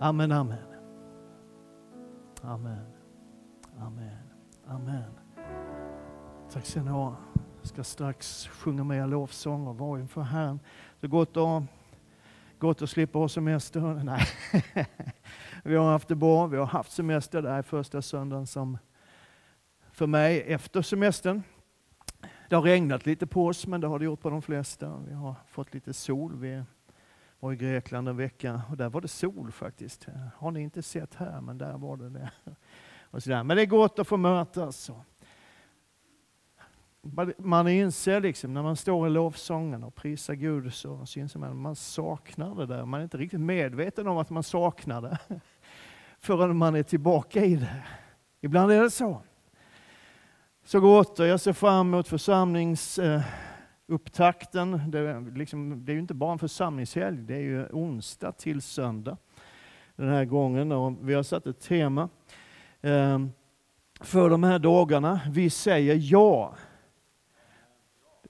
Amen, amen. Amen. Amen. Amen. Tack ska ni ha. Jag ska strax sjunga med er lovsång och vara inför Herren. Det är gott att, gott att slippa ha semester. Nej. Vi har haft det bra. Vi har haft semester. Det här är första söndagen som för mig efter semestern. Det har regnat lite på oss, men det har det gjort på de flesta. Vi har fått lite sol. Vi var i Grekland en vecka och där var det sol faktiskt. Har ni inte sett här, men där var det det. Och så där. Men det är gott att få mötas. Man inser liksom när man står i lovsången och prisar Gud så syns att man saknar det där. Man är inte riktigt medveten om att man saknar det förrän man är tillbaka i det. Ibland är det så. Så gott och jag ser fram emot församlings... Eh, Upptakten, Det, är liksom, det är ju inte bara en församlingshelg, det är ju onsdag till söndag den här gången. Och vi har satt ett tema eh, för de här dagarna. Vi säger ja.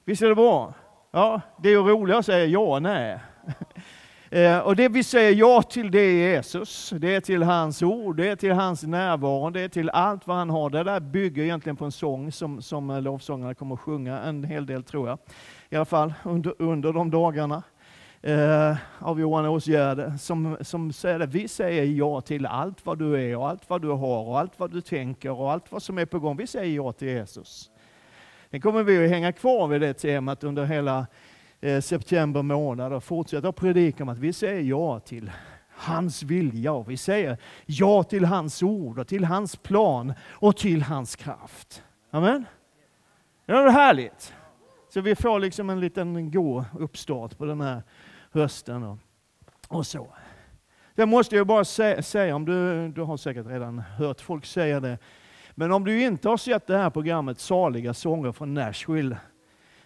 Visst är det bra? Ja, det är ju roligare att säga ja än nej. Eh, och det vi säger ja till det är Jesus, det är till hans ord, det är till hans närvaro, det är till allt vad han har. Det där bygger egentligen på en sång som, som lovsångarna kommer att sjunga en hel del tror jag. I alla fall under, under de dagarna. Eh, av Johan Åsgärde som, som säger det. vi säger ja till allt vad du är och allt vad du har och allt vad du tänker och allt vad som är på gång. Vi säger ja till Jesus. Sen kommer vi att hänga kvar vid det temat under hela Eh, september månad och fortsätta predika om att vi säger ja till hans vilja och vi säger ja till hans ord och till hans plan och till hans kraft. Amen. Det är härligt. Så vi får liksom en liten god uppstart på den här hösten och, och så. Det måste jag bara säga, om du, du har säkert redan hört folk säga det, men om du inte har sett det här programmet Saliga sånger från Nashville,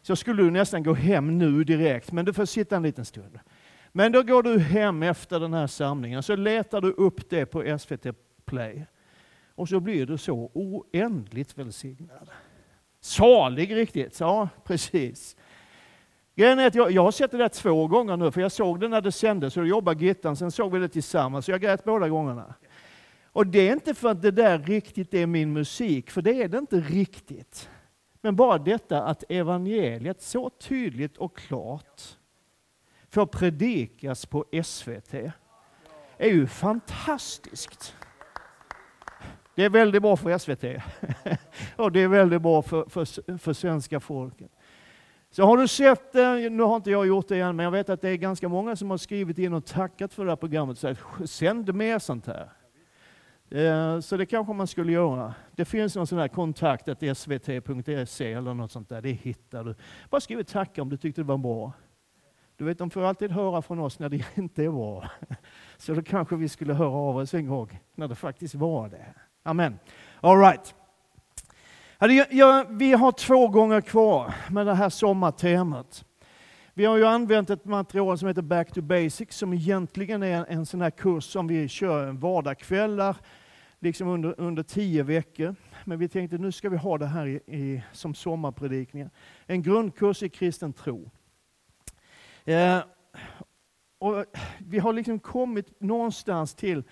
så skulle du nästan gå hem nu direkt, men du får sitta en liten stund. Men då går du hem efter den här samlingen, så letar du upp det på SVT Play. Och så blir du så oändligt välsignad. Salig riktigt, ja precis. Grejen är att jag, jag har sett det där två gånger nu, för jag såg det när det sändes, och då jobbade Gittan, sen såg vi det tillsammans, så jag grät båda gångerna. Och det är inte för att det där riktigt är min musik, för det är det inte riktigt. Men bara detta att evangeliet så tydligt och klart får predikas på SVT är ju fantastiskt. Det är väldigt bra för SVT och det är väldigt bra för, för, för svenska folket. Så har du sett det, nu har inte jag gjort det än, men jag vet att det är ganska många som har skrivit in och tackat för det här programmet. och sagt sänd mer sånt här. Eh, så det kanske man skulle göra. Det finns någon sån här kontakt, svt.se eller något sånt där. Det hittar du. Bara skriv tacka om du tyckte det var bra. Du vet, de får alltid höra från oss när det inte är bra. Så då kanske vi skulle höra av oss en gång när det faktiskt var det. Amen. All right. Vi har två gånger kvar med det här sommartemat. Vi har ju använt ett material som heter Back to Basics som egentligen är en sån här kurs som vi kör vardagskvällar liksom under, under tio veckor. Men vi tänkte nu ska vi ha det här i, i som sommarpredikningar. En grundkurs i kristen tro. Eh, och vi har liksom kommit någonstans till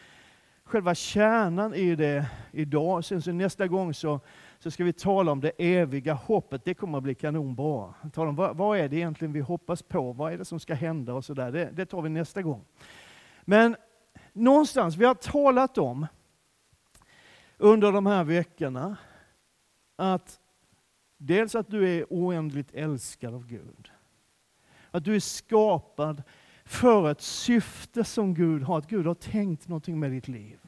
själva kärnan i det idag. Sen så nästa gång så, så ska vi tala om det eviga hoppet. Det kommer att bli kanonbra. Tala om vad, vad är det egentligen vi hoppas på? Vad är det som ska hända? och så där. Det, det tar vi nästa gång. Men någonstans, vi har talat om under de här veckorna att dels att du är oändligt älskad av Gud. Att du är skapad för ett syfte som Gud har, att Gud har tänkt någonting med ditt liv.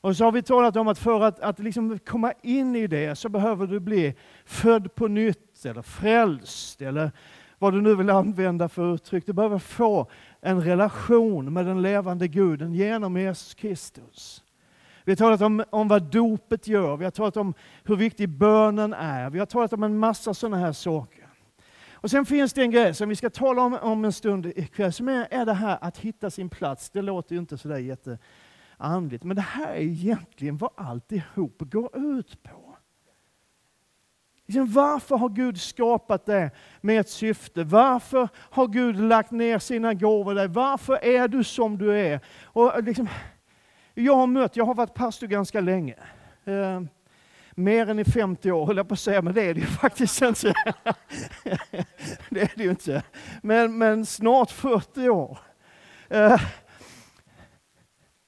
Och så har vi talat om att för att, att liksom komma in i det så behöver du bli född på nytt eller frälst eller vad du nu vill använda för uttryck. Du behöver få en relation med den levande guden genom Jesus Kristus. Vi har talat om, om vad dopet gör, vi har talat om hur viktig bönen är, vi har talat om en massa sådana här saker. Och Sen finns det en grej som vi ska tala om om en stund ikväll, som är, är det här att hitta sin plats. Det låter ju inte sådär jätteandligt, men det här är egentligen vad alltihop går ut på. Liksom, varför har Gud skapat det med ett syfte? Varför har Gud lagt ner sina gåvor där? Varför är du som du är? Och liksom, jag har mött, jag har varit pastor ganska länge. Eh, mer än i 50 år höll jag på att säga, men det är det ju faktiskt inte. det är det ju inte. Men, men snart 40 år. Eh,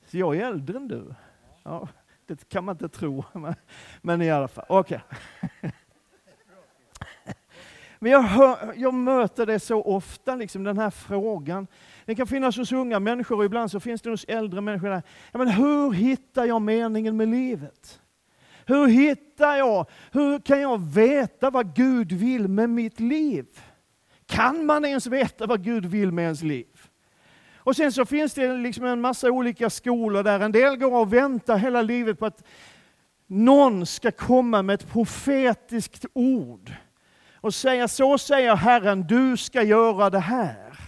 så jag är äldre än du. Ja, det kan man inte tro, men, men i alla fall. Okej. Okay. Men jag, hör, jag möter det så ofta, liksom, den här frågan. Det kan finnas hos unga människor och ibland så finns det hos äldre människor. Där. Ja, men hur hittar jag meningen med livet? Hur hittar jag, hur kan jag veta vad Gud vill med mitt liv? Kan man ens veta vad Gud vill med ens liv? Och sen så finns det liksom en massa olika skolor där en del går och väntar hela livet på att någon ska komma med ett profetiskt ord och säga så säger Herren, du ska göra det här.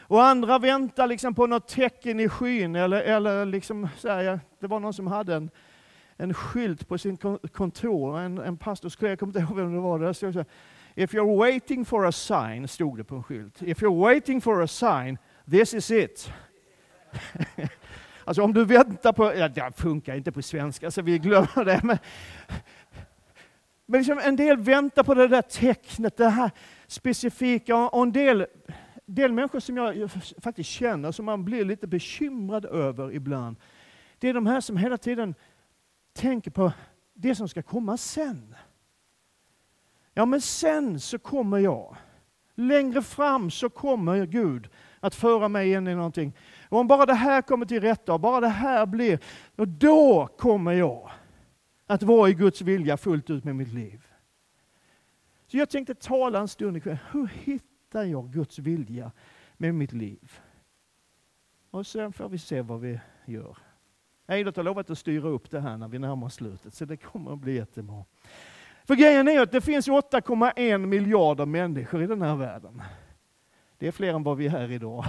Och andra väntar liksom på något tecken i skyn. Eller, eller liksom, här, det var någon som hade en, en skylt på sin kontor, en, en pastorskollega, jag kommer inte ihåg vem det var. Där stod så här, If you're waiting for a sign, stod det på en skylt. If you're waiting for a sign, this is it. alltså om du väntar på, ja, det funkar inte på svenska så vi glömmer det. Men, men liksom en del väntar på det där tecknet, det här specifika. Och en del, del människor som jag faktiskt känner, som man blir lite bekymrad över ibland, det är de här som hela tiden tänker på det som ska komma sen. Ja, men sen så kommer jag. Längre fram så kommer Gud att föra mig in i någonting. Och om bara det här kommer till rätta, och bara det här blir, och då kommer jag att vara i Guds vilja fullt ut med mitt liv. Så jag tänkte tala en stund ikväll. Hur hittar jag Guds vilja med mitt liv? Och sen får vi se vad vi gör. Eilert har lovat att styra upp det här när vi närmar oss slutet, så det kommer att bli jättebra. För grejen är att det finns 8,1 miljarder människor i den här världen. Det är fler än vad vi är här idag.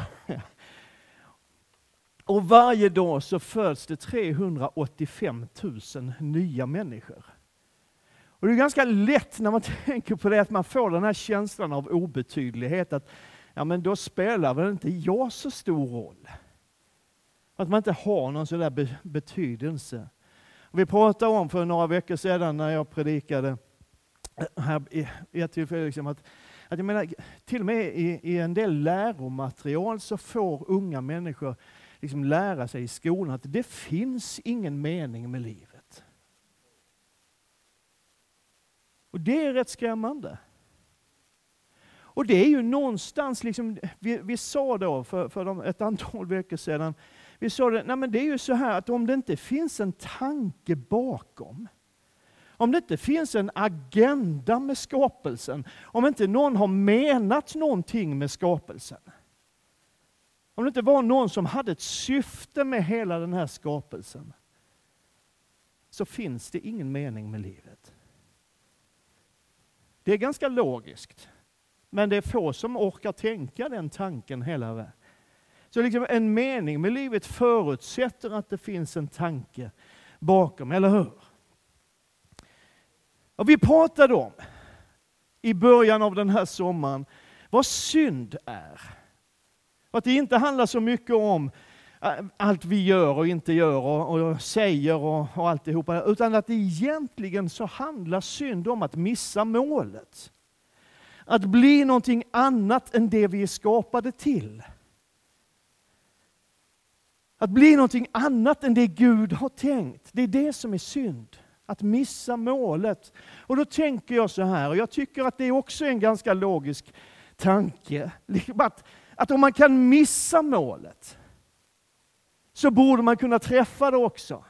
Och varje dag så föds det 385 000 nya människor. Och det är ganska lätt när man tänker på det att man får den här känslan av obetydlighet att ja men då spelar väl inte jag så stor roll. Att man inte har någon sån där betydelse. Vi pratade om för några veckor sedan när jag predikade här i ett tillfälle, liksom att, att jag menar, till och med i, i en del läromaterial så får unga människor liksom lära sig i skolan att det finns ingen mening med livet. Och det är rätt skrämmande. Och det är ju någonstans, liksom, vi, vi sa då för, för ett antal veckor sedan, vi sa det, nej men det är ju så här att om det inte finns en tanke bakom, om det inte finns en agenda med skapelsen, om inte någon har menat någonting med skapelsen, om det inte var någon som hade ett syfte med hela den här skapelsen, så finns det ingen mening med livet. Det är ganska logiskt, men det är få som orkar tänka den tanken hela vägen. Så liksom en mening med livet förutsätter att det finns en tanke bakom, eller hur? Och vi pratade om i början av den här sommaren vad synd är. Att det inte handlar så mycket om eh, allt vi gör och inte gör och, och säger och, och alltihopa, utan att det egentligen så handlar synd om att missa målet. Att bli någonting annat än det vi är skapade till. Att bli någonting annat än det Gud har tänkt, det är det som är synd. Att missa målet. Och då tänker jag så här, och jag tycker att det också en ganska logisk tanke. Liksom att att om man kan missa målet så borde man kunna träffa det också.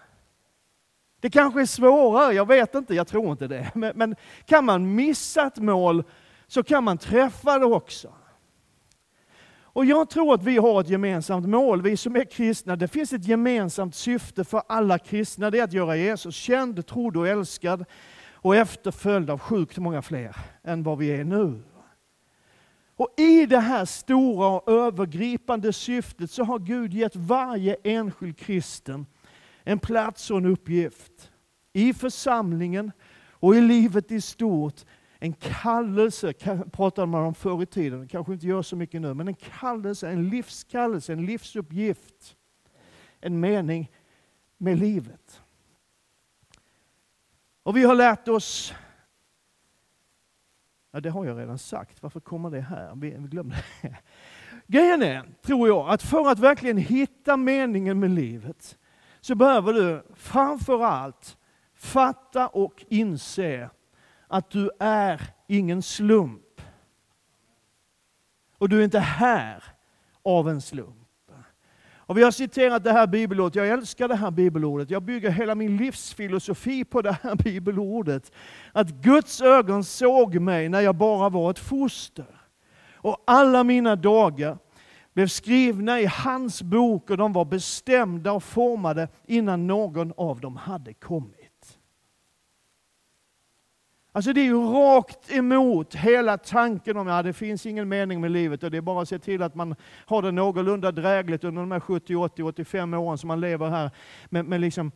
Det kanske är svårare, jag vet inte, jag tror inte det. Men, men, kan man missa ett mål så kan man träffa det också. Och jag tror att vi har ett gemensamt mål, vi som är kristna. Det finns ett gemensamt syfte för alla kristna, det är att göra Jesus känd, trodd och älskad och efterföljd av sjukt många fler än vad vi är nu. Och i det här stora och övergripande syftet så har Gud gett varje enskild kristen en plats och en uppgift i församlingen och i livet i stort en kallelse, pratade man om förr i tiden, kanske inte gör så mycket nu, men en kallelse, en livskallelse, en livsuppgift, en mening med livet. Och vi har lärt oss, ja det har jag redan sagt, varför kommer det här? Vi, vi glömde det. Grejen är, tror jag, att för att verkligen hitta meningen med livet så behöver du framför allt fatta och inse att du är ingen slump. Och du är inte här av en slump. Och vi har citerat det här bibelordet, jag älskar det här bibelordet. Jag bygger hela min livsfilosofi på det här bibelordet. Att Guds ögon såg mig när jag bara var ett foster. Och alla mina dagar blev skrivna i hans bok och de var bestämda och formade innan någon av dem hade kommit. Alltså det är ju rakt emot hela tanken om att ja, det finns ingen mening med livet och det är bara att se till att man har det någorlunda drägligt under de här 70, 80, 85 åren som man lever här. Men, men liksom,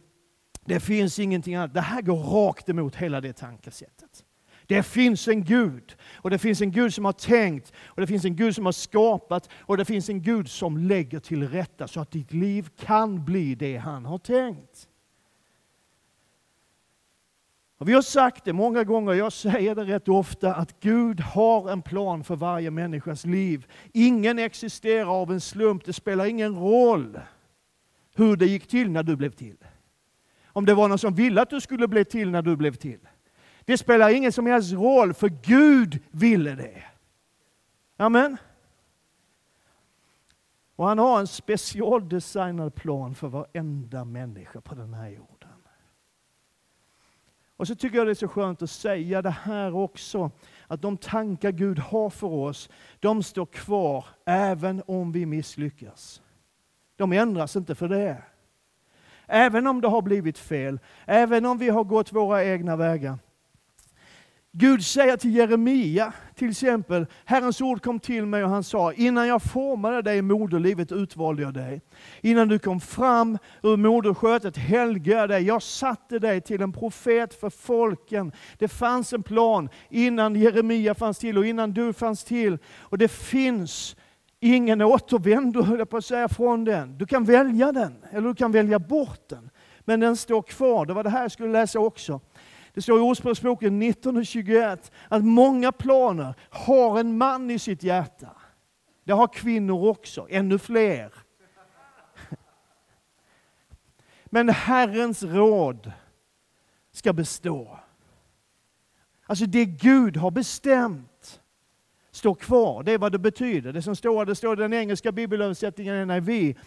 det finns ingenting annat. Det här går rakt emot hela det tankesättet. Det finns en Gud. Och det finns en Gud som har tänkt, och det finns en Gud som har skapat, och det finns en Gud som lägger till rätta så att ditt liv kan bli det han har tänkt. Och vi har sagt det många gånger, jag säger det rätt ofta, att Gud har en plan för varje människas liv. Ingen existerar av en slump, det spelar ingen roll hur det gick till när du blev till. Om det var någon som ville att du skulle bli till när du blev till. Det spelar ingen som helst roll, för Gud ville det. Amen. Och han har en specialdesignad plan för varenda människa på den här jorden. Och så tycker jag det är så skönt att säga det här också, att de tankar Gud har för oss, de står kvar även om vi misslyckas. De ändras inte för det. Även om det har blivit fel, även om vi har gått våra egna vägar, Gud säger till Jeremia till exempel, Herrens ord kom till mig och han sa, innan jag formade dig i moderlivet utvalde jag dig. Innan du kom fram ur moderskötet helgade jag dig. Jag satte dig till en profet för folken. Det fanns en plan innan Jeremia fanns till och innan du fanns till. Och det finns ingen återvändo, höll jag på att säga, från den. Du kan välja den, eller du kan välja bort den. Men den står kvar. Det var det här jag skulle läsa också. Det står i Ordspråksboken 1921 att många planer har en man i sitt hjärta. Det har kvinnor också, ännu fler. Men Herrens råd ska bestå. Alltså det Gud har bestämt står kvar. Det är vad det betyder. Det som står, det står i den engelska bibelöversättningen NIV,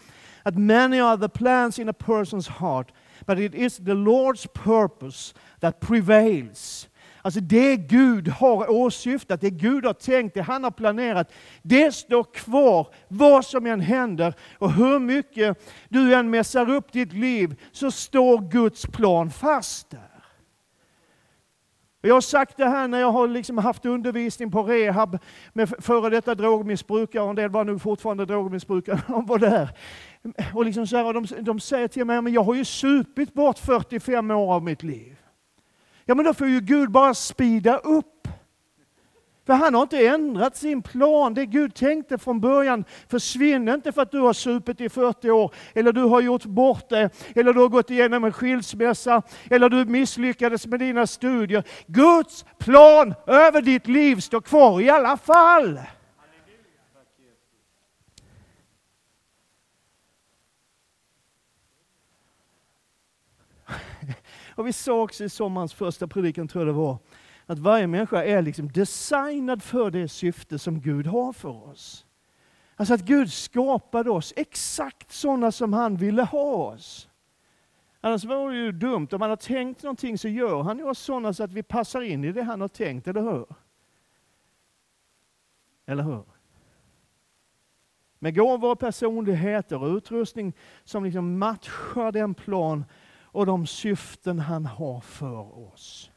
att many are the plans in a person's heart, but it is the Lord's purpose that prevails. Alltså det Gud har åsyftat, det Gud har tänkt, det han har planerat, det står kvar vad som än händer. Och hur mycket du än mässar upp ditt liv så står Guds plan fast där. Jag har sagt det här när jag har liksom haft undervisning på rehab med före detta drogmissbrukare, och en del var nog fortfarande drogmissbrukare, de var där. Och liksom så här, och de, de säger till mig, men jag har ju supit bort 45 år av mitt liv. Ja, men då får ju Gud bara spida upp. För han har inte ändrat sin plan. Det Gud tänkte från början försvinner inte för att du har supit i 40 år, eller du har gjort bort det, eller du har gått igenom en skilsmässa, eller du misslyckades med dina studier. Guds plan över ditt liv står kvar i alla fall. Och vi sa också i sommarens första predikan, tror jag det var, att varje människa är liksom designad för det syfte som Gud har för oss. Alltså att Gud skapade oss exakt sådana som han ville ha oss. Annars vore det ju dumt. Om han har tänkt någonting så gör han oss sådana så att vi passar in i det han har tänkt, eller hur? Eller hur? Med gåvor och personligheter och utrustning som liksom matchar den plan och de syften han har för oss.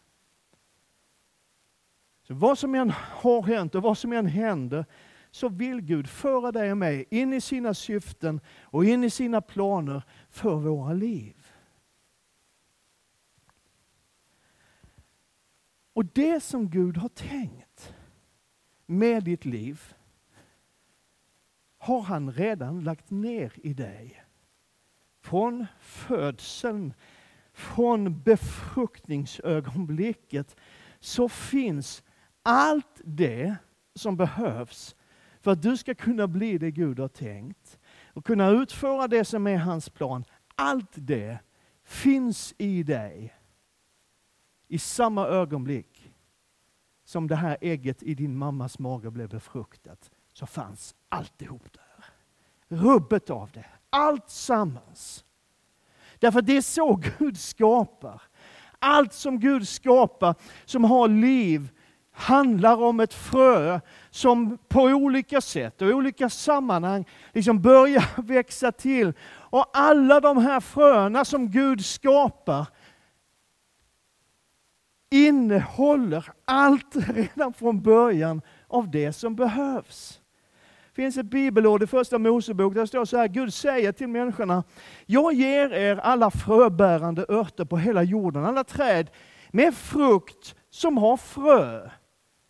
Så vad som än har hänt och vad som än händer så vill Gud föra dig och mig in i sina syften och in i sina planer för våra liv. Och det som Gud har tänkt med ditt liv har han redan lagt ner i dig. Från födseln, från befruktningsögonblicket så finns allt det som behövs för att du ska kunna bli det Gud har tänkt och kunna utföra det som är hans plan. Allt det finns i dig i samma ögonblick som det här ägget i din mammas mage blev befruktat så fanns alltihop där. Rubbet av det, allt sammans. Därför det är så Gud skapar. Allt som Gud skapar som har liv handlar om ett frö som på olika sätt och olika sammanhang liksom börjar växa till. Och alla de här fröna som Gud skapar innehåller allt redan från början av det som behövs. Det finns ett bibelord i första Mosebok där det står så här, Gud säger till människorna, jag ger er alla fröbärande örter på hela jorden, alla träd med frukt som har frö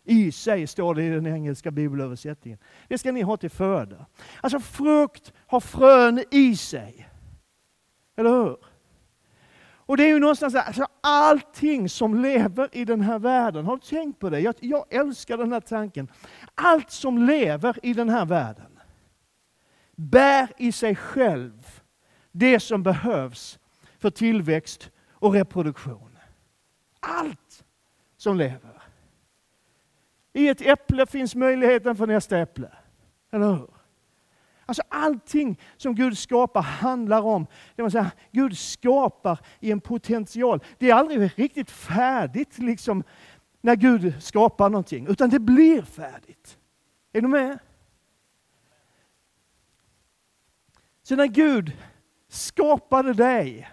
i sig, står det i den engelska bibelöversättningen. Det ska ni ha till föda. Alltså frukt har frön i sig. Eller hur? Och det är ju någonstans alltså allting som lever i den här världen, har du tänkt på det? Jag, jag älskar den här tanken. Allt som lever i den här världen bär i sig själv det som behövs för tillväxt och reproduktion. Allt som lever. I ett äpple finns möjligheten för nästa äpple. Eller hur? Alltså allting som Gud skapar handlar om, det vill säga Gud skapar i en potential. Det är aldrig riktigt färdigt liksom, när Gud skapar någonting, utan det blir färdigt. Är du med? Så när Gud skapade dig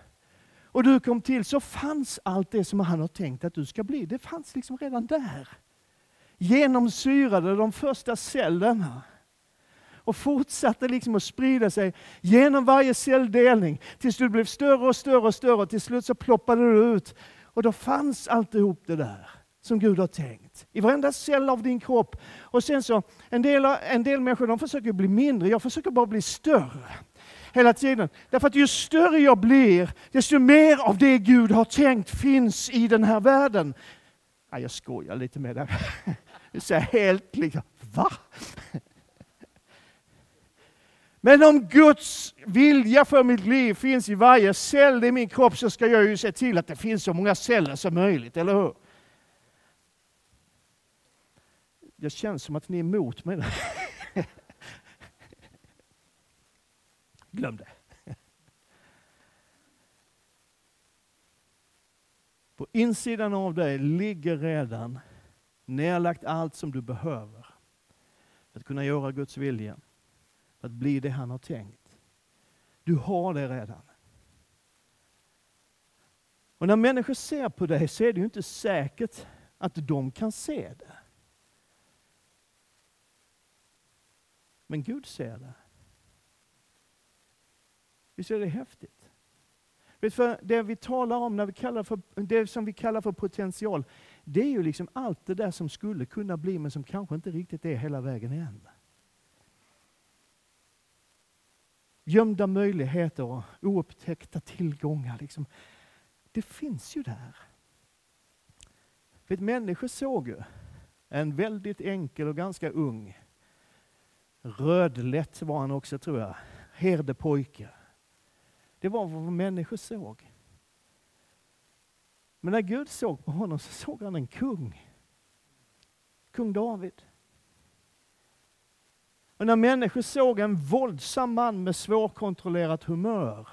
och du kom till så fanns allt det som han har tänkt att du ska bli. Det fanns liksom redan där. Genomsyrade de första cellerna och fortsatte liksom att sprida sig genom varje celldelning tills du blev större och större och större och till slut så ploppade du ut. Och då fanns alltihop det där som Gud har tänkt. I varenda cell av din kropp. Och sen så, en del, en del människor de försöker bli mindre, jag försöker bara bli större. Hela tiden. Därför att ju större jag blir, desto mer av det Gud har tänkt finns i den här världen. Ja, jag skojar lite med det. Det helt liksom, va? Men om Guds vilja för mitt liv finns i varje cell i min kropp så ska jag ju se till att det finns så många celler som möjligt, eller hur? Det känns som att ni är emot mig. Glöm det. På insidan av dig ligger redan nedlagt allt som du behöver för att kunna göra Guds vilja för att bli det han har tänkt. Du har det redan. Och när människor ser på dig så är det ju inte säkert att de kan se det. Men Gud ser det. Visst är det häftigt? Vet för det vi talar om, när vi kallar för, det som vi kallar för potential, det är ju liksom allt det där som skulle kunna bli men som kanske inte riktigt är hela vägen än. gömda möjligheter och oupptäckta tillgångar. Liksom. Det finns ju där. Vet, människor såg ju en väldigt enkel och ganska ung, rödlätt var han också tror jag, herdepojke. Det var vad människor såg. Men när Gud såg på honom så såg han en kung. Kung David. Och när människor såg en våldsam man med svårkontrollerat humör.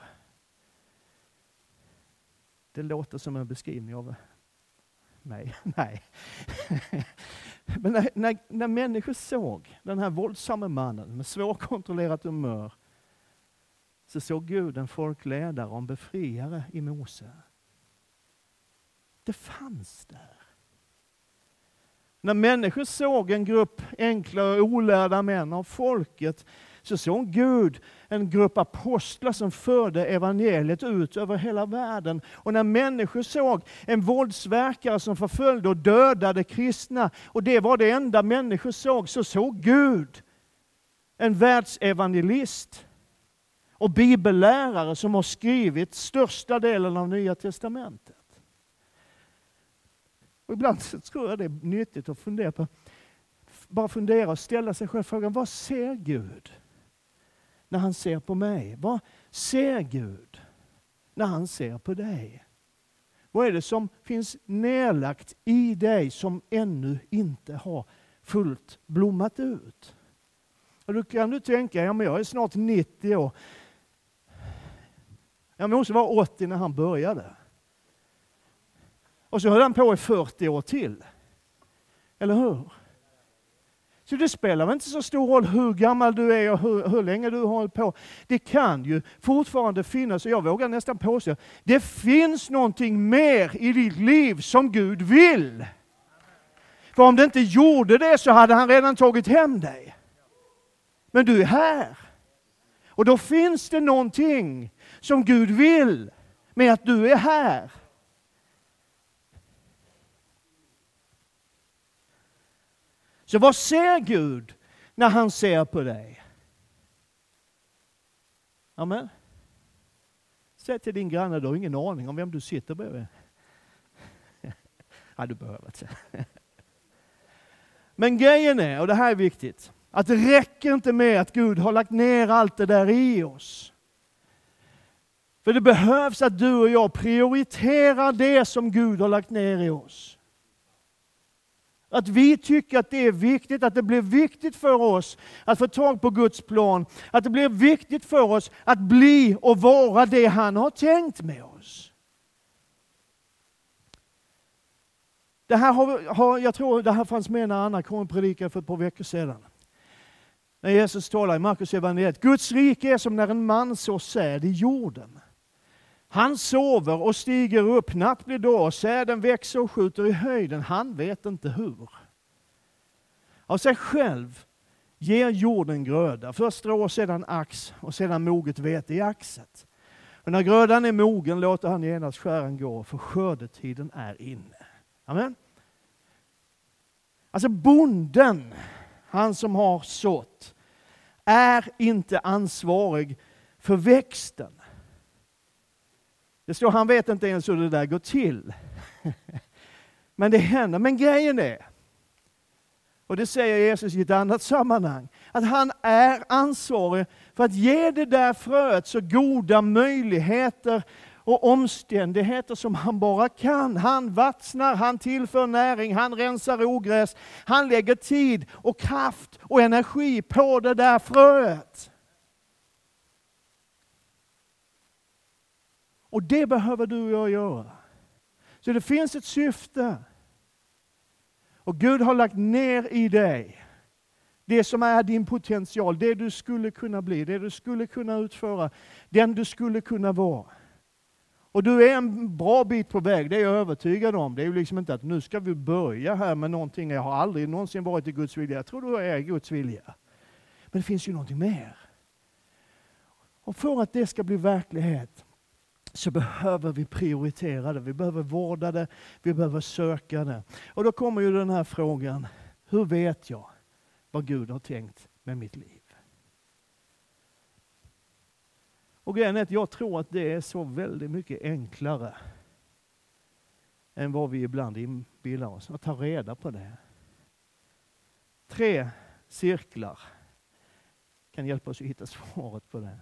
Det låter som en beskrivning av mig. Nej. Men när, när, när människor såg den här våldsamma mannen med svårkontrollerat humör så såg Gud en folkledare och en befriare i Mose. Det fanns där. När människor såg en grupp enkla och olärda män av folket så såg Gud en grupp apostlar som förde evangeliet ut över hela världen. Och när människor såg en våldsverkare som förföljde och dödade kristna, och det var det enda människor såg, så såg Gud en världsevangelist och bibellärare som har skrivit största delen av Nya Testamentet. Och ibland tror jag det är nyttigt att fundera på, bara fundera och ställa sig själv frågan, vad ser Gud när han ser på mig? Vad ser Gud när han ser på dig? Vad är det som finns nedlagt i dig som ännu inte har fullt blommat ut? Och då kan du tänka, ja men jag är snart 90 år. Jag måste vara 80 när han började. Och så höll han på i 40 år till. Eller hur? Så det spelar väl inte så stor roll hur gammal du är och hur, hur länge du har hållit på. Det kan ju fortfarande finnas, och jag vågar nästan påstå, det finns någonting mer i ditt liv som Gud vill. För om det inte gjorde det så hade han redan tagit hem dig. Men du är här. Och då finns det någonting som Gud vill med att du är här. Så vad ser Gud när han ser på dig? Amen. Säg till din granne, du har ingen aning om vem du sitter bredvid. Nej, du behöver inte. Men grejen är, och det här är viktigt, att det räcker inte med att Gud har lagt ner allt det där i oss. För det behövs att du och jag prioriterar det som Gud har lagt ner i oss. Att vi tycker att det är viktigt, att det blir viktigt för oss att få tag på Guds plan. Att det blir viktigt för oss att bli och vara det han har tänkt med oss. Det här har, har, jag tror det här fanns med när Anna kom och predikade för ett par veckor sedan. När Jesus talar i Markus evangeliet. Guds rike är som när en man sår säd i jorden. Han sover och stiger upp, natt blir dag, säden växer och skjuter i höjden. Han vet inte hur. Av sig själv ger jorden gröda, först strå, sedan ax och sedan moget vete i axet. Och när grödan är mogen låter han genast skären gå, för skördetiden är inne. Amen. Alltså bonden, han som har sått, är inte ansvarig för växten. Det står han vet inte ens hur det där går till. Men det händer. Men grejen är, och det säger Jesus i ett annat sammanhang, att han är ansvarig för att ge det där fröet så goda möjligheter och omständigheter som han bara kan. Han vattnar, han tillför näring, han rensar ogräs, han lägger tid och kraft och energi på det där fröet. Och det behöver du och jag göra. Så det finns ett syfte. Och Gud har lagt ner i dig det som är din potential, det du skulle kunna bli, det du skulle kunna utföra, den du skulle kunna vara. Och du är en bra bit på väg, det är jag övertygad om. Det är ju liksom inte att nu ska vi börja här med någonting, jag har aldrig någonsin varit i Guds vilja. Jag tror du är i Guds vilja. Men det finns ju någonting mer. Och för att det ska bli verklighet så behöver vi prioritera det, vi behöver vårda det, vi behöver söka det. Och då kommer ju den här frågan, hur vet jag vad Gud har tänkt med mitt liv? Och grejen är att jag tror att det är så väldigt mycket enklare än vad vi ibland inbillar oss, att ta reda på det. Tre cirklar kan hjälpa oss att hitta svaret på det.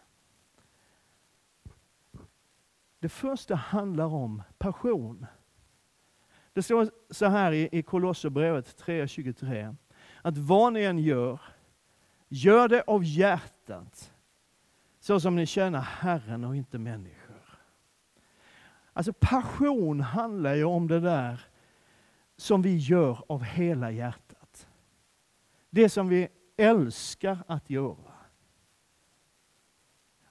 Det första handlar om passion. Det står så här i, Kolosserbrevet 3.23 att vad ni än gör, gör det av hjärtat så som ni tjänar Herren och inte människor. Alltså passion handlar ju om det där som vi gör av hela hjärtat. Det som vi älskar att göra.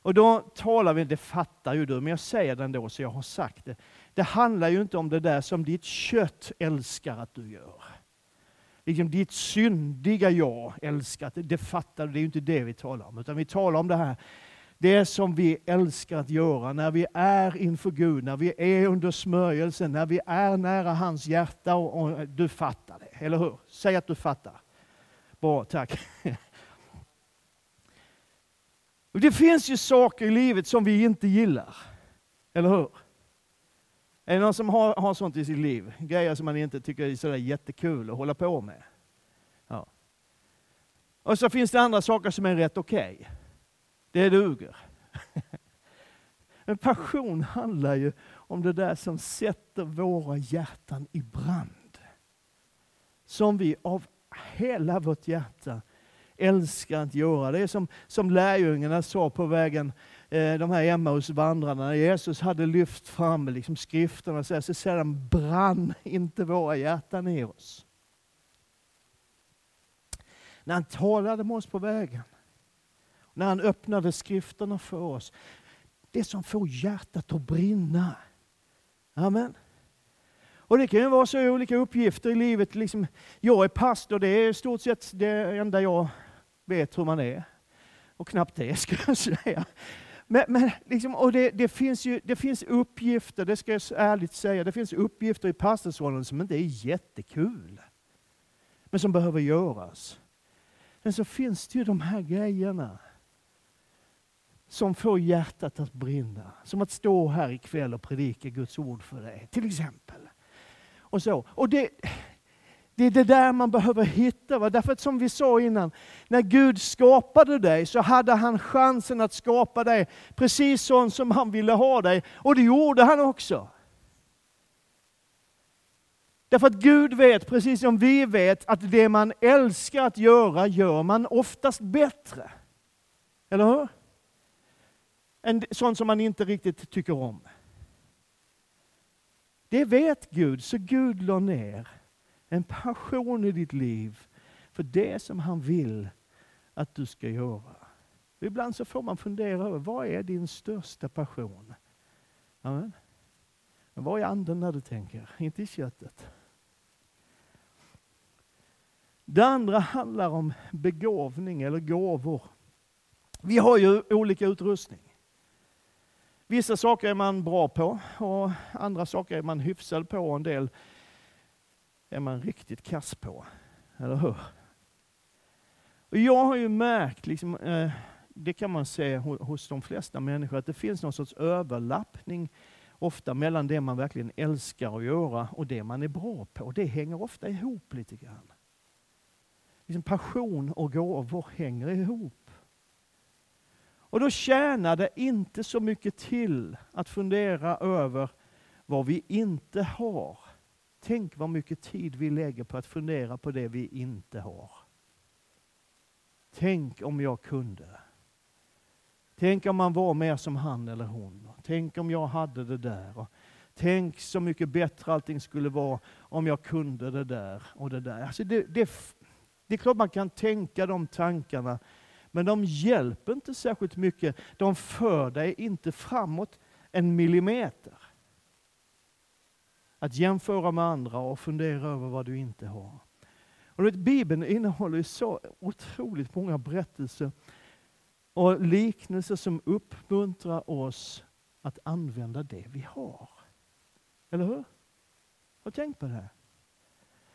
Och då talar vi, det fattar ju du, men jag säger det ändå så jag har sagt det. Det handlar ju inte om det där som ditt kött älskar att du gör. liksom ditt syndiga jag älskat, det fattar du, det är ju inte det vi talar om. Utan vi talar om det här, det som vi älskar att göra när vi är inför Gud, när vi är under smörjelsen, när vi är nära hans hjärta och, och du fattar det, eller hur? Säg att du fattar. Bra, tack. Och det finns ju saker i livet som vi inte gillar, eller hur? Är det någon som har, har sånt i sitt liv? Grejer som man inte tycker är sådär jättekul att hålla på med. Ja. Och så finns det andra saker som är rätt okej. Okay. Det duger. Men passion handlar ju om det där som sätter våra hjärtan i brand. Som vi av hela vårt hjärta älskar att göra. Det är som, som lärjungarna sa på vägen, eh, de här Emmausvandrarna, när Jesus hade lyft fram liksom skrifterna så, så säger de, brann inte våra hjärtan i oss? När han talade med oss på vägen, när han öppnade skrifterna för oss. Det som får hjärtat att brinna. Amen. Och Det kan ju vara så olika uppgifter i livet. Liksom, jag är pastor, det är i stort sett det enda jag vet hur man är. Och knappt det, skulle jag säga. Men, men liksom, och det, det, finns ju, det finns uppgifter, det ska jag ärligt säga, det finns uppgifter i pastorsrollen som inte är jättekul. Men som behöver göras. Men så finns det ju de här grejerna som får hjärtat att brinna. Som att stå här ikväll och predika Guds ord för dig, till exempel. Och så. Och det, det är det där man behöver hitta. Va? Därför att som vi sa innan, när Gud skapade dig så hade han chansen att skapa dig precis sån som han ville ha dig. Och det gjorde han också. Därför att Gud vet, precis som vi vet, att det man älskar att göra, gör man oftast bättre. Eller hur? Än sånt som man inte riktigt tycker om. Det vet Gud, så Gud la ner en passion i ditt liv för det som han vill att du ska göra. Ibland så får man fundera över, vad är din största passion? Amen. Men vad är anden när du tänker? Inte i köttet. Det andra handlar om begåvning eller gåvor. Vi har ju olika utrustning. Vissa saker är man bra på och andra saker är man hyfsad på. En del är man riktigt kass på. Eller hur? Och jag har ju märkt, liksom, eh, det kan man se hos de flesta människor, att det finns någon sorts överlappning ofta mellan det man verkligen älskar att göra och det man är bra på. Det hänger ofta ihop lite grann. Liksom passion och gåvor hänger ihop. Och då tjänar det inte så mycket till att fundera över vad vi inte har. Tänk vad mycket tid vi lägger på att fundera på det vi inte har. Tänk om jag kunde. Tänk om man var mer som han eller hon. Tänk om jag hade det där. Tänk så mycket bättre allting skulle vara om jag kunde det där och det där. Alltså det, det, det är klart man kan tänka de tankarna, men de hjälper inte särskilt mycket. De för dig inte framåt en millimeter. Att jämföra med andra och fundera över vad du inte har. Och vet, Bibeln innehåller så otroligt många berättelser och liknelser som uppmuntrar oss att använda det vi har. Eller hur? Har tänkt på det?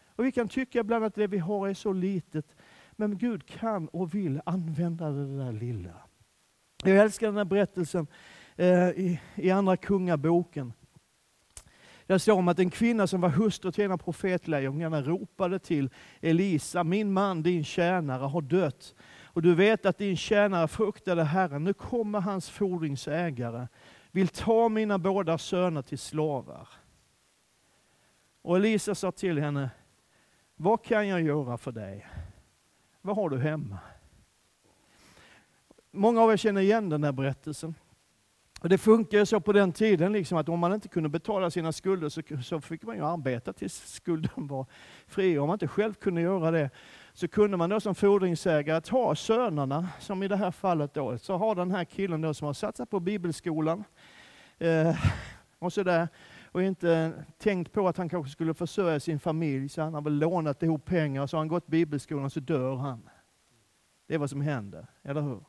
Och Vi kan tycka ibland att det vi har är så litet, men Gud kan och vill använda det där lilla. Jag älskar den här berättelsen eh, i, i Andra Kungaboken. Där står om att en kvinna som var hustru till en av profetlärjungarna ropade till Elisa, min man, din tjänare, har dött. Och du vet att din tjänare fruktade Herren. Nu kommer hans fordringsägare, vill ta mina båda söner till slavar. Och Elisa sa till henne, vad kan jag göra för dig? Vad har du hemma? Många av er känner igen den här berättelsen. Och det funkar så på den tiden liksom att om man inte kunde betala sina skulder så, så fick man ju arbeta tills skulden var fri. Om man inte själv kunde göra det så kunde man då som fordringsägare ta sönerna, som i det här fallet då, så har den här killen då som har satsat på bibelskolan eh, och sådär och inte tänkt på att han kanske skulle försörja sin familj, så han har väl lånat ihop pengar, så har han gått bibelskolan så dör han. Det är vad som händer, eller hur?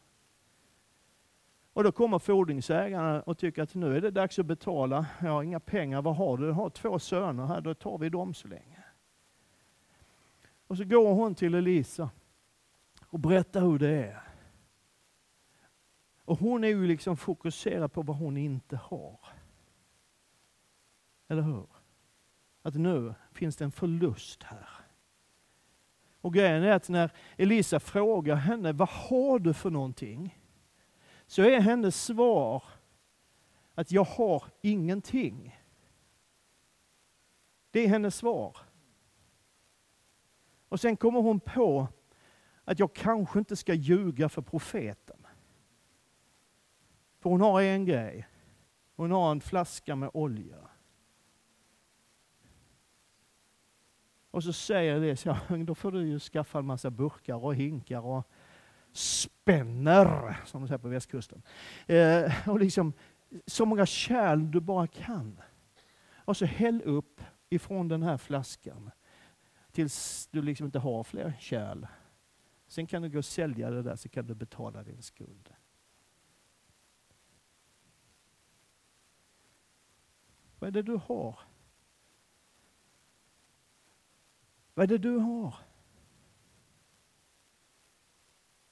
Och då kommer fordringsägarna och tycker att nu är det dags att betala. Jag har inga pengar, vad har du? Jag har två söner här, då tar vi dem så länge. Och så går hon till Elisa och berättar hur det är. Och hon är ju liksom fokuserad på vad hon inte har. Eller hur? Att nu finns det en förlust här. Och grejen är att när Elisa frågar henne, vad har du för någonting? Så är hennes svar att jag har ingenting. Det är hennes svar. Och sen kommer hon på att jag kanske inte ska ljuga för profeten. För hon har en grej. Hon har en flaska med olja. Och så säger det, så, då får du ju skaffa en massa burkar och hinkar och spänner, som de säger på västkusten. Eh, och liksom, så många kärl du bara kan. Och så häll upp ifrån den här flaskan tills du liksom inte har fler kärl. Sen kan du gå och sälja det där så kan du betala din skuld. Vad är det du har? Vad är det du har?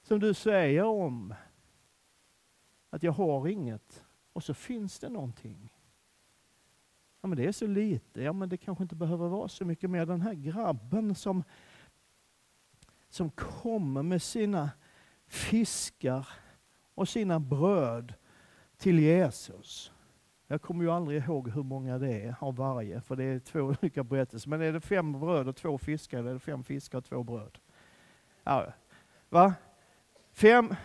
Som du säger om att jag har inget och så finns det någonting. Ja men det är så lite, ja men det kanske inte behöver vara så mycket mer. Den här grabben som, som kommer med sina fiskar och sina bröd till Jesus. Jag kommer ju aldrig ihåg hur många det är av varje, för det är två olika berättelser. Men är det fem bröd och två fiskar, eller är det fem fiskar och två bröd? Ja. Va? Fem,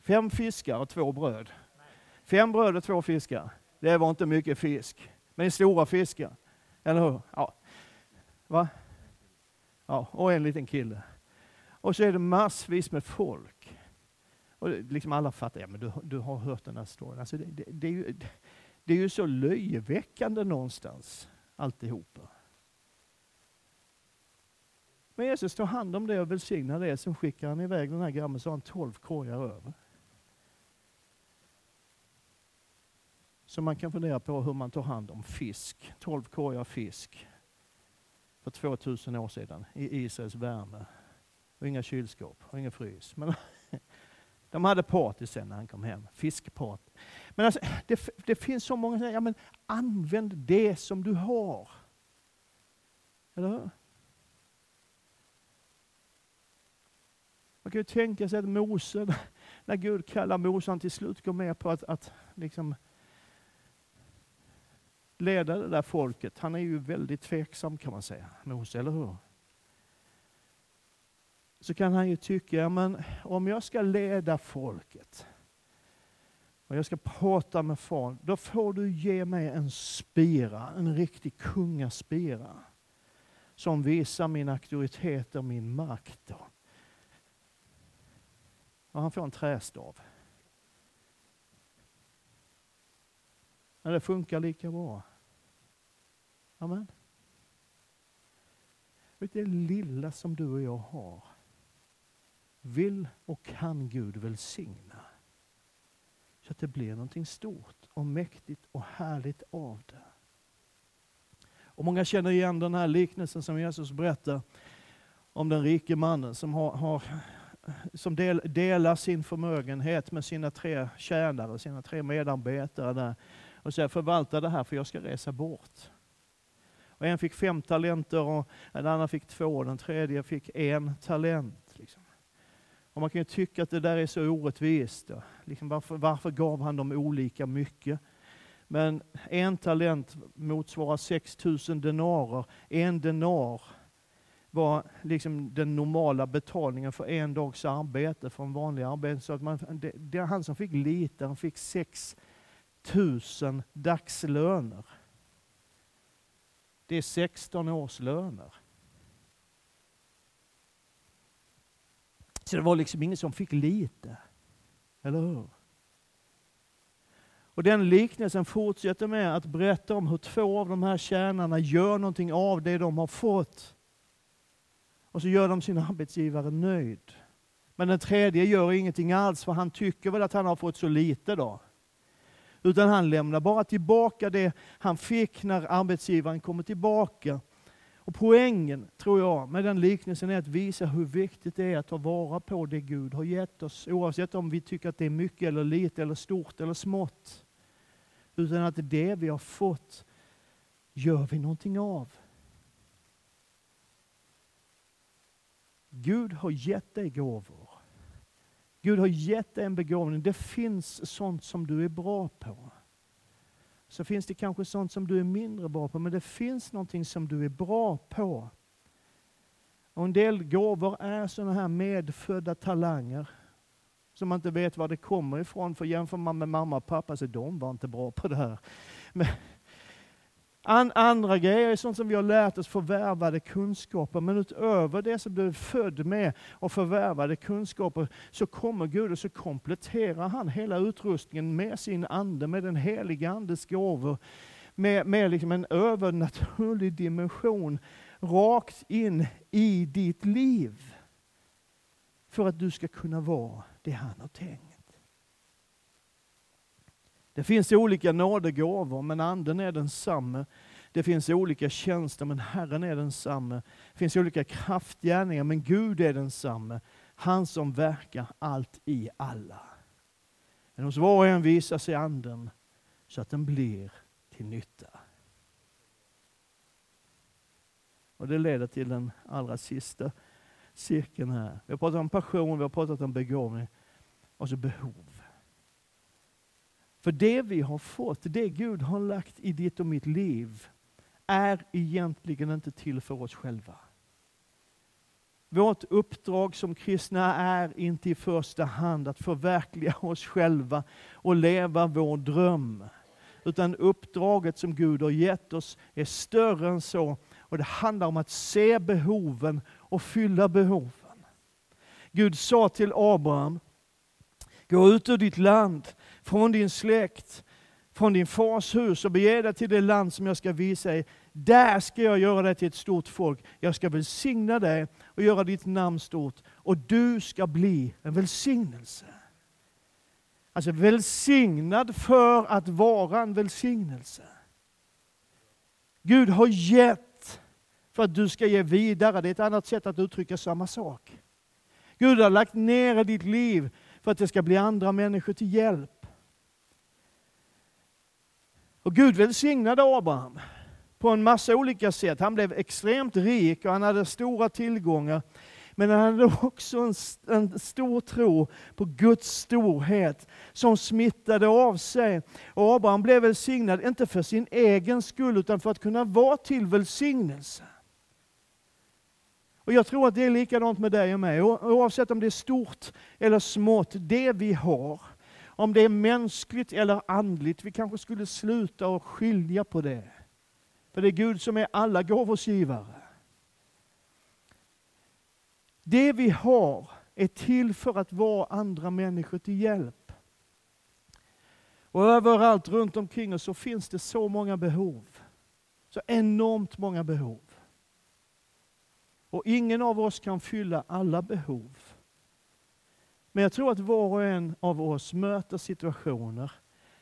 fem fiskar och två bröd. Fem bröd och två fiskar. Det var inte mycket fisk. Men stora fiskar. Eller hur? Ja. Va? Ja, och en liten kille. Och så är det massvis med folk. Och liksom alla fattar, ja men du, du har hört den här storyn. Alltså det, det, det, är ju, det är ju så löjeväckande någonstans, alltihopa. Men Jesus tar hand om det och välsignar det, sen skickar han iväg den här grabben så har han tolv korgar över. Så man kan fundera på hur man tar hand om fisk. Tolv korgar fisk för 2000 år sedan i Israels värme. Och inga kylskåp och ingen frys. Men de hade party sen när han kom hem. Fiskparty. Men alltså, det, det finns så många som säger, ja men använd det som du har. Eller hur? Man kan ju tänka sig att Mose, när Gud kallar Mose, han till slut går med på att, att liksom leda det där folket. Han är ju väldigt tveksam kan man säga, Mose, eller hur? Så kan han ju tycka, men om jag ska leda folket och jag ska prata med far, då får du ge mig en spira, en riktig kungaspira som visar min auktoritet och min makt. Och han får en trästav. Men det funkar lika bra. Amen. Det lilla som du och jag har vill och kan Gud välsigna. Så att det blir någonting stort och mäktigt och härligt av det. Och Många känner igen den här liknelsen som Jesus berättar om den rike mannen som har, har som del, delar sin förmögenhet med sina tre tjänare, sina tre medarbetare där och säger förvalta det här för jag ska resa bort. Och en fick fem talenter och en annan fick två, den tredje fick en talent. Liksom. Och man kan ju tycka att det där är så orättvist. Liksom varför, varför gav han dem olika mycket? Men en talent motsvarar 6000 denarer. En denar var liksom den normala betalningen för en dags arbete, för en vanlig arbete. Så att man, det, det han som fick lite, han fick 6 000 dagslöner. Det är 16 års löner. Så det var liksom ingen som fick lite. Eller hur? Och den liknelsen fortsätter med att berätta om hur två av de här tjänarna gör någonting av det de har fått. Och så gör de sin arbetsgivare nöjd. Men den tredje gör ingenting alls, för han tycker väl att han har fått så lite då. Utan han lämnar bara tillbaka det han fick när arbetsgivaren kommer tillbaka. Och Poängen, tror jag, med den liknelsen är att visa hur viktigt det är att ta vara på det Gud har gett oss. Oavsett om vi tycker att det är mycket eller lite, eller stort eller smått. Utan att det vi har fått gör vi någonting av. Gud har gett dig gåvor. Gud har gett dig en begåvning. Det finns sånt som du är bra på. Så finns det kanske sånt som du är mindre bra på, men det finns någonting som du är bra på. Och en del gåvor är sådana här medfödda talanger som man inte vet var det kommer ifrån. För jämför man med mamma och pappa så de var inte bra på det här. Men An, andra grejer är sånt som vi har lärt oss förvärvade kunskaper. Men utöver det som du är född med och förvärvade kunskaper så kommer Gud och så kompletterar han hela utrustningen med sin ande, med den heliga Andes gåvor. Med, med liksom en övernaturlig dimension rakt in i ditt liv. För att du ska kunna vara det han har tänkt. Det finns olika nådegåvor, men anden är densamme. Det finns olika tjänster, men Herren är densamme. Det finns olika kraftgärningar, men Gud är densamme. Han som verkar allt i alla. Men hos var och en visar sig anden så att den blir till nytta. Och Det leder till den allra sista cirkeln här. Vi har pratat om passion, vi har pratat om begåvning och så behov. För det vi har fått, det Gud har lagt i ditt och mitt liv, är egentligen inte till för oss själva. Vårt uppdrag som kristna är inte i första hand att förverkliga oss själva och leva vår dröm. Utan uppdraget som Gud har gett oss är större än så. Och det handlar om att se behoven och fylla behoven. Gud sa till Abraham, gå ut ur ditt land, från din släkt, från din fars hus och bege dig till det land som jag ska visa dig. Där ska jag göra dig till ett stort folk. Jag ska välsigna dig och göra ditt namn stort. Och du ska bli en välsignelse. Alltså välsignad för att vara en välsignelse. Gud har gett för att du ska ge vidare. Det är ett annat sätt att uttrycka samma sak. Gud har lagt ner i ditt liv för att det ska bli andra människor till hjälp. Och Gud välsignade Abraham på en massa olika sätt. Han blev extremt rik och han hade stora tillgångar. Men han hade också en, en, stor tro på Guds storhet som smittade av sig. Och Abraham blev välsignad, inte för sin egen skull, utan för att kunna vara till välsignelse. Och Jag tror att det är likadant med dig och mig, oavsett om det är stort eller smått. Det vi har, om det är mänskligt eller andligt, vi kanske skulle sluta och skilja på det. För det är Gud som är alla gåvors givare. Det vi har är till för att vara andra människor till hjälp. Och överallt runt omkring oss så finns det så många behov. Så enormt många behov. Och ingen av oss kan fylla alla behov. Men jag tror att var och en av oss möter situationer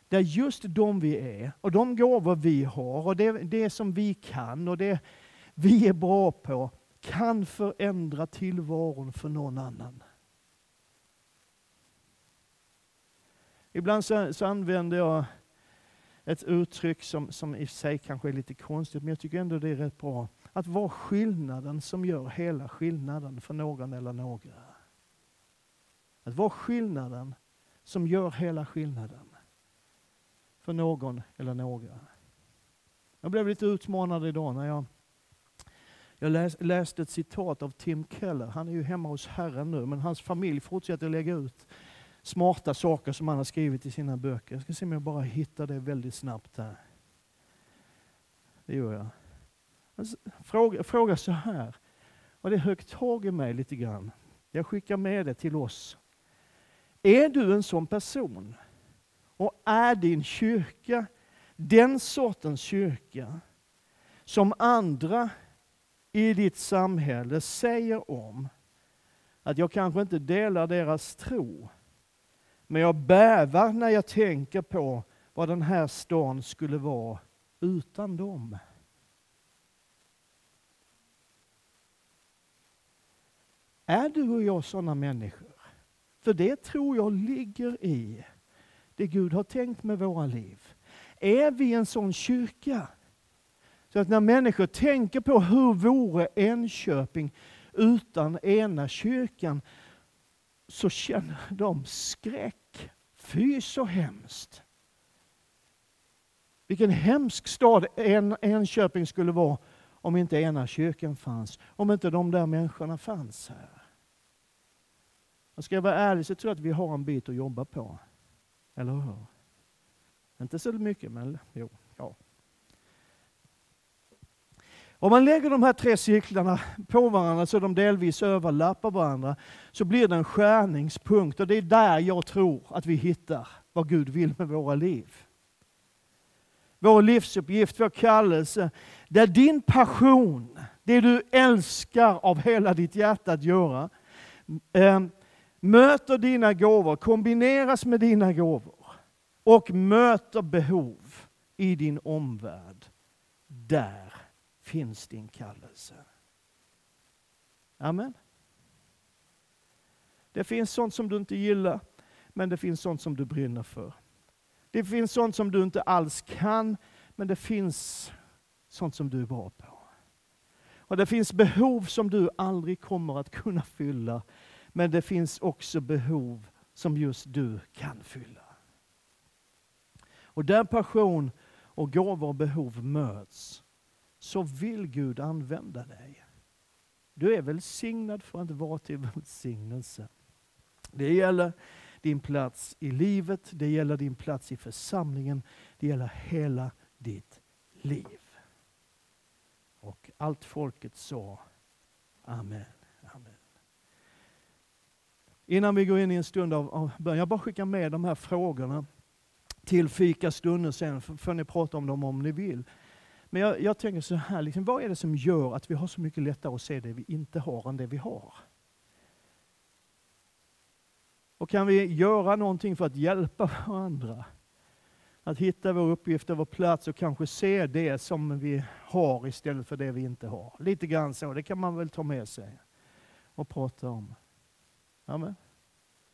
där just de vi är och de gåvor vi har och det, det som vi kan och det vi är bra på kan förändra tillvaron för någon annan. Ibland så, så använder jag ett uttryck som, som i sig kanske är lite konstigt, men jag tycker ändå det är rätt bra. Att vara skillnaden som gör hela skillnaden för någon eller några. Att vara skillnaden som gör hela skillnaden för någon eller några. Jag blev lite utmanad idag när jag, jag läs, läste ett citat av Tim Keller. Han är ju hemma hos Herren nu, men hans familj fortsätter lägga ut smarta saker som han har skrivit i sina böcker. Jag ska se om jag bara hittar det väldigt snabbt här. Det gör jag. Alltså, fråga, fråga så här, och det högt tag i mig lite grann. Jag skickar med det till oss är du en sån person? Och är din kyrka den sortens kyrka som andra i ditt samhälle säger om att jag kanske inte delar deras tro, men jag bävar när jag tänker på vad den här stan skulle vara utan dem. Är du och jag sådana människor? För det tror jag ligger i det Gud har tänkt med våra liv. Är vi en sån kyrka? Så att när människor tänker på hur vore Enköping utan ena kyrkan, så känner de skräck. Fy så hemskt! Vilken hemsk stad en, Enköping skulle vara om inte ena kyrkan fanns, om inte de där människorna fanns här. Och ska jag vara ärlig så tror jag att vi har en bit att jobba på. Eller hur? Inte så mycket, men jo. Ja. Om man lägger de här tre cirklarna på varandra så de delvis överlappar varandra, så blir det en skärningspunkt. Och det är där jag tror att vi hittar vad Gud vill med våra liv. Vår livsuppgift, vår kallelse, där din passion, det du älskar av hela ditt hjärta att göra, eh, möter dina gåvor, kombineras med dina gåvor och möter behov i din omvärld. Där finns din kallelse. Amen. Det finns sånt som du inte gillar, men det finns sånt som du brinner för. Det finns sånt som du inte alls kan, men det finns sånt som du är bra på. Och Det finns behov som du aldrig kommer att kunna fylla, men det finns också behov som just du kan fylla. Och där passion och gåvor och behov möts, så vill Gud använda dig. Du är välsignad för att vara till välsignelse. Det gäller din plats i livet, det gäller din plats i församlingen, det gäller hela ditt liv. Och allt folket sa Amen. Amen. Innan vi går in i en stund av, av bön, jag bara skickar med de här frågorna till fikastunden sen, får ni prata om dem om ni vill. Men jag, jag tänker så här, liksom, vad är det som gör att vi har så mycket lättare att se det vi inte har än det vi har? Och kan vi göra någonting för att hjälpa varandra? Att hitta vår uppgift och vår plats och kanske se det som vi har istället för det vi inte har. Lite grann så, det kan man väl ta med sig och prata om. Amen.